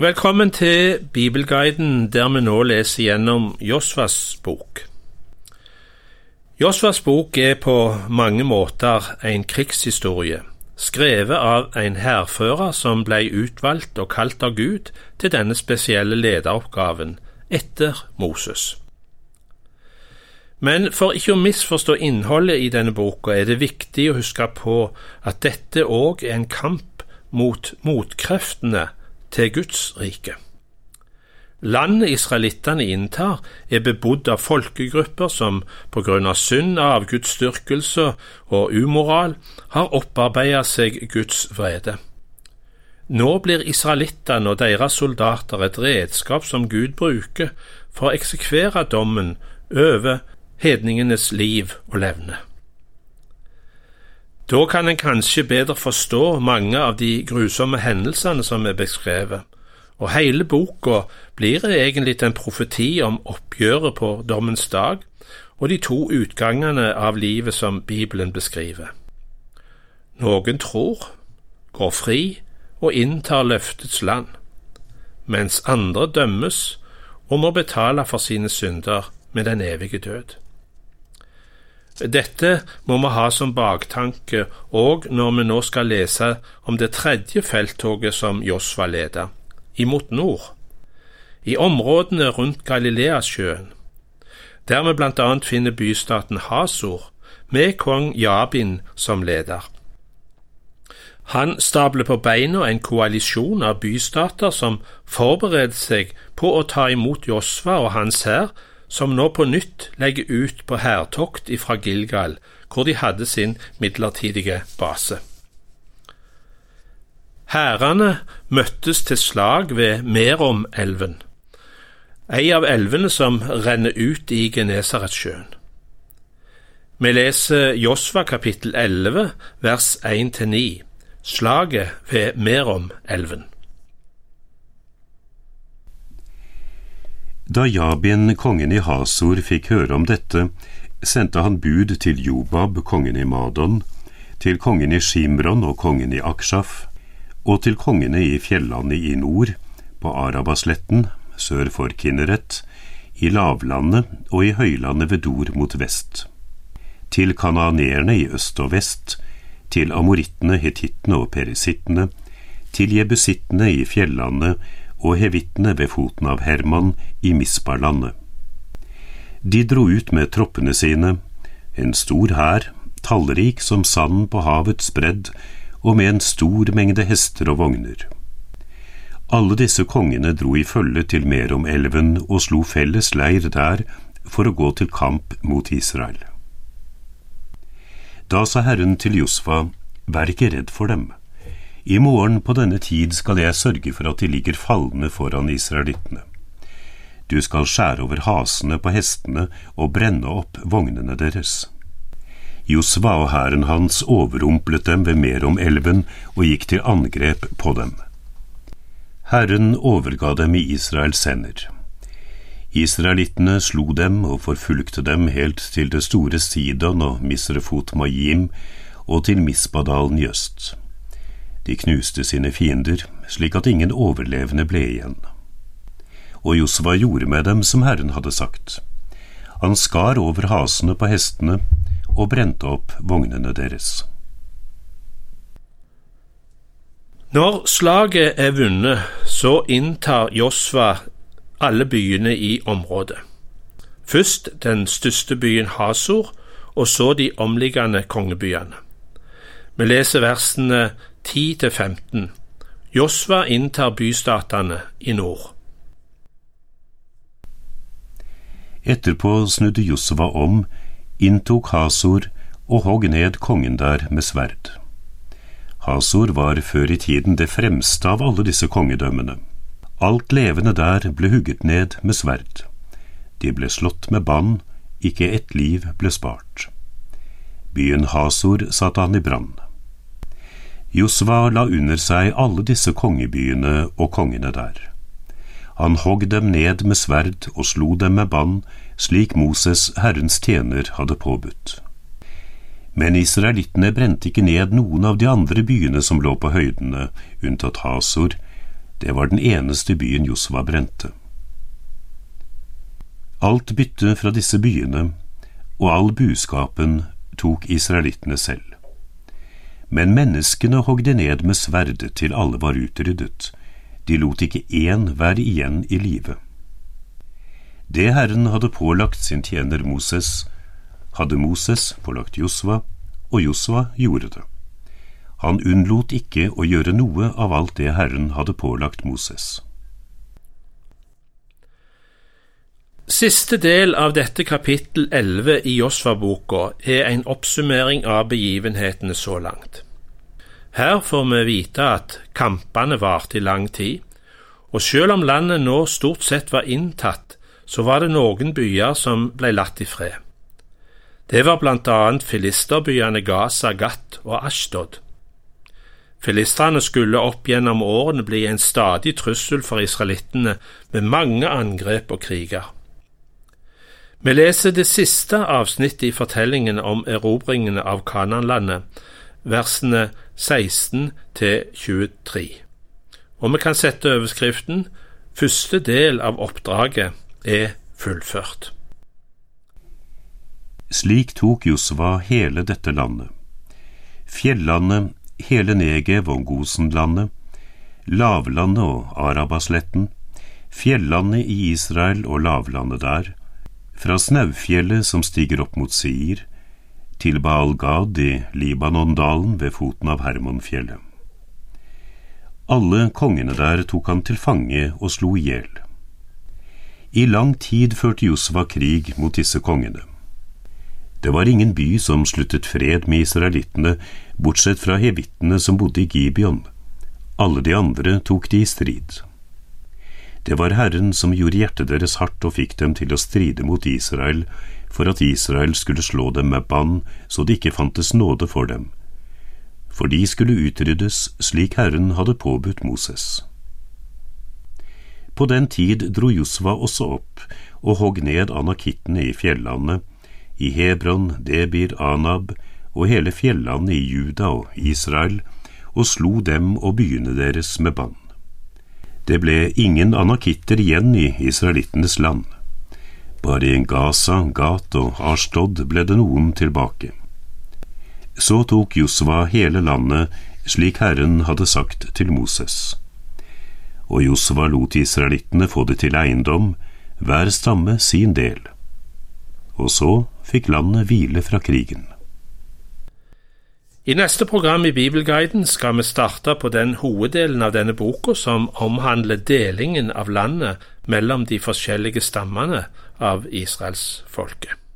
Velkommen til Bibelguiden, der vi nå leser gjennom Josvas bok. Josvas bok er på mange måter en krigshistorie, skrevet av en hærfører som ble utvalgt og kalt av Gud til denne spesielle lederoppgaven etter Moses. Men for ikke å misforstå innholdet i denne boka er det viktig å huske på at dette òg er en kamp mot motkreftene til Guds rike. Landet israelittene inntar, er bebodd av folkegrupper som på grunn av synd, avgudsdyrkelse og umoral har opparbeidet seg Guds vrede. Nå blir israelittene og deres soldater et redskap som Gud bruker for å eksekvere dommen over hedningenes liv og levne. Da kan en kanskje bedre forstå mange av de grusomme hendelsene som er beskrevet, og hele boka blir egentlig en profeti om oppgjøret på dommens dag og de to utgangene av livet som Bibelen beskriver. Noen tror, går fri og inntar løftets land, mens andre dømmes og må betale for sine synder med den evige død. Dette må vi ha som baktanke òg når vi nå skal lese om det tredje felttoget som Josva leda, imot nord, i områdene rundt Galileasjøen, der vi blant annet finner bystaten Hasor, med kong Jabin som leder. Han stabler på beina en koalisjon av bystater som forbereder seg på å ta imot Josva og hans hær som nå på nytt legger ut på hærtokt ifra Gilgal, hvor de hadde sin midlertidige base. Hærene møttes til slag ved Merom-elven, ei av elvene som renner ut i Genesaretsjøen. Vi leser Josva kapittel 11 vers 1–9, slaget ved Merom-elven. Da Jabin, kongen i Hasor, fikk høre om dette, sendte han bud til Jobab, kongen i Madon, til kongen i Shimron og kongen i Akshaf, og til kongene i fjellandet i nord, på Arabasletten, sør for Kinneret, i lavlandet og i høylandet ved Dor mot vest, til kananeerne i øst og vest, til amorittene, hetittene og perisittene, til jebusittene i fjellandet og hevittene ved foten av Herman i Misparlandet. De dro ut med troppene sine, en stor hær, tallrik som sand på havets bredd, og med en stor mengde hester og vogner. Alle disse kongene dro i følge til Merom-elven og slo felles leir der for å gå til kamp mot Israel. Da sa Herren til Josfa, vær ikke redd for dem. I morgen på denne tid skal jeg sørge for at de ligger falne foran israelittene. Du skal skjære over hasene på hestene og brenne opp vognene deres. Josva og hæren hans overrumplet dem ved Merom-elven og gikk til angrep på dem. Herren overga dem i Israels hender. Israelittene slo dem og forfulgte dem helt til det store Sidon og Misrefot Mayim og til Mispadalen i øst. De knuste sine fiender, slik at ingen overlevende ble igjen. Og Josva gjorde med dem som Herren hadde sagt. Han skar over hasene på hestene og brente opp vognene deres. Når slaget er vunnet, så inntar Josva alle byene i området. Først den største byen Hasor, og så de omliggende kongebyene. Vi leser versene 10–15. Josva inntar bystatene i nord. Etterpå snudde Josva om, inntok Hasor og hogg ned kongen der med sverd. Hasor var før i tiden det fremste av alle disse kongedømmene. Alt levende der ble hugget ned med sverd. De ble slått med bann, ikke ett liv ble spart. Byen Hasor satte han i brann. Josva la under seg alle disse kongebyene og kongene der. Han hogg dem ned med sverd og slo dem med bann, slik Moses, Herrens tjener, hadde påbudt. Men israelittene brente ikke ned noen av de andre byene som lå på høydene, unntatt Hasor, Det var den eneste byen Josva brente. Alt byttet fra disse byene og all buskapen tok israelittene selv. Men menneskene hogde ned med sverd til alle var utryddet. De lot ikke én være igjen i live. Det Herren hadde pålagt sin tjener Moses, hadde Moses pålagt Josva, og Josva gjorde det. Han unnlot ikke å gjøre noe av alt det Herren hadde pålagt Moses. Siste del av dette kapittel 11 i Josfa-boka er en oppsummering av begivenhetene så langt. Her får vi vite at kampene varte i lang tid, og selv om landet nå stort sett var inntatt, så var det noen byer som ble latt i fred. Det var blant annet filisterbyene Gaza, Gat og Ashtod. Filistrene skulle opp gjennom årene bli en stadig trussel for israelittene med mange angrep og kriger. Vi leser det siste avsnittet i fortellingen om erobringene av Kananlandet, versene 16 til 23. Og vi kan sette overskriften Første del av oppdraget er fullført. Slik tok Josva hele dette landet. Fjellandet, hele Negev og Gosenlandet, lavlandet og Arabasletten, fjellandet i Israel og lavlandet der, fra Snaufjellet som stiger opp mot Seir, til Baal Gad i Libanondalen ved foten av Hermonfjellet. Alle kongene der tok han til fange og slo i hjel. I lang tid førte Josva krig mot disse kongene. Det var ingen by som sluttet fred med israelittene, bortsett fra hevittene som bodde i Gibeon. Alle de andre tok de i strid. Det var Herren som gjorde hjertet deres hardt og fikk dem til å stride mot Israel, for at Israel skulle slå dem med bann så det ikke fantes nåde for dem. For de skulle utryddes slik Herren hadde påbudt Moses. På den tid dro Josva også opp og hogg ned anakittene i fjellandet, i Hebron, Debir, Anab og hele fjellandet i Juda og Israel, og slo dem og byene deres med bann. Det ble ingen anakitter igjen i israelittenes land. Bare i Gaza, Gat og Ashtod ble det noen tilbake. Så tok Josva hele landet slik Herren hadde sagt til Moses. Og Josva lot israelittene få det til eiendom, hver stamme sin del. Og så fikk landet hvile fra krigen. I neste program i Bibelguiden skal vi starte på den hoveddelen av denne boka som omhandler delingen av landet mellom de forskjellige stammene av israelsfolket.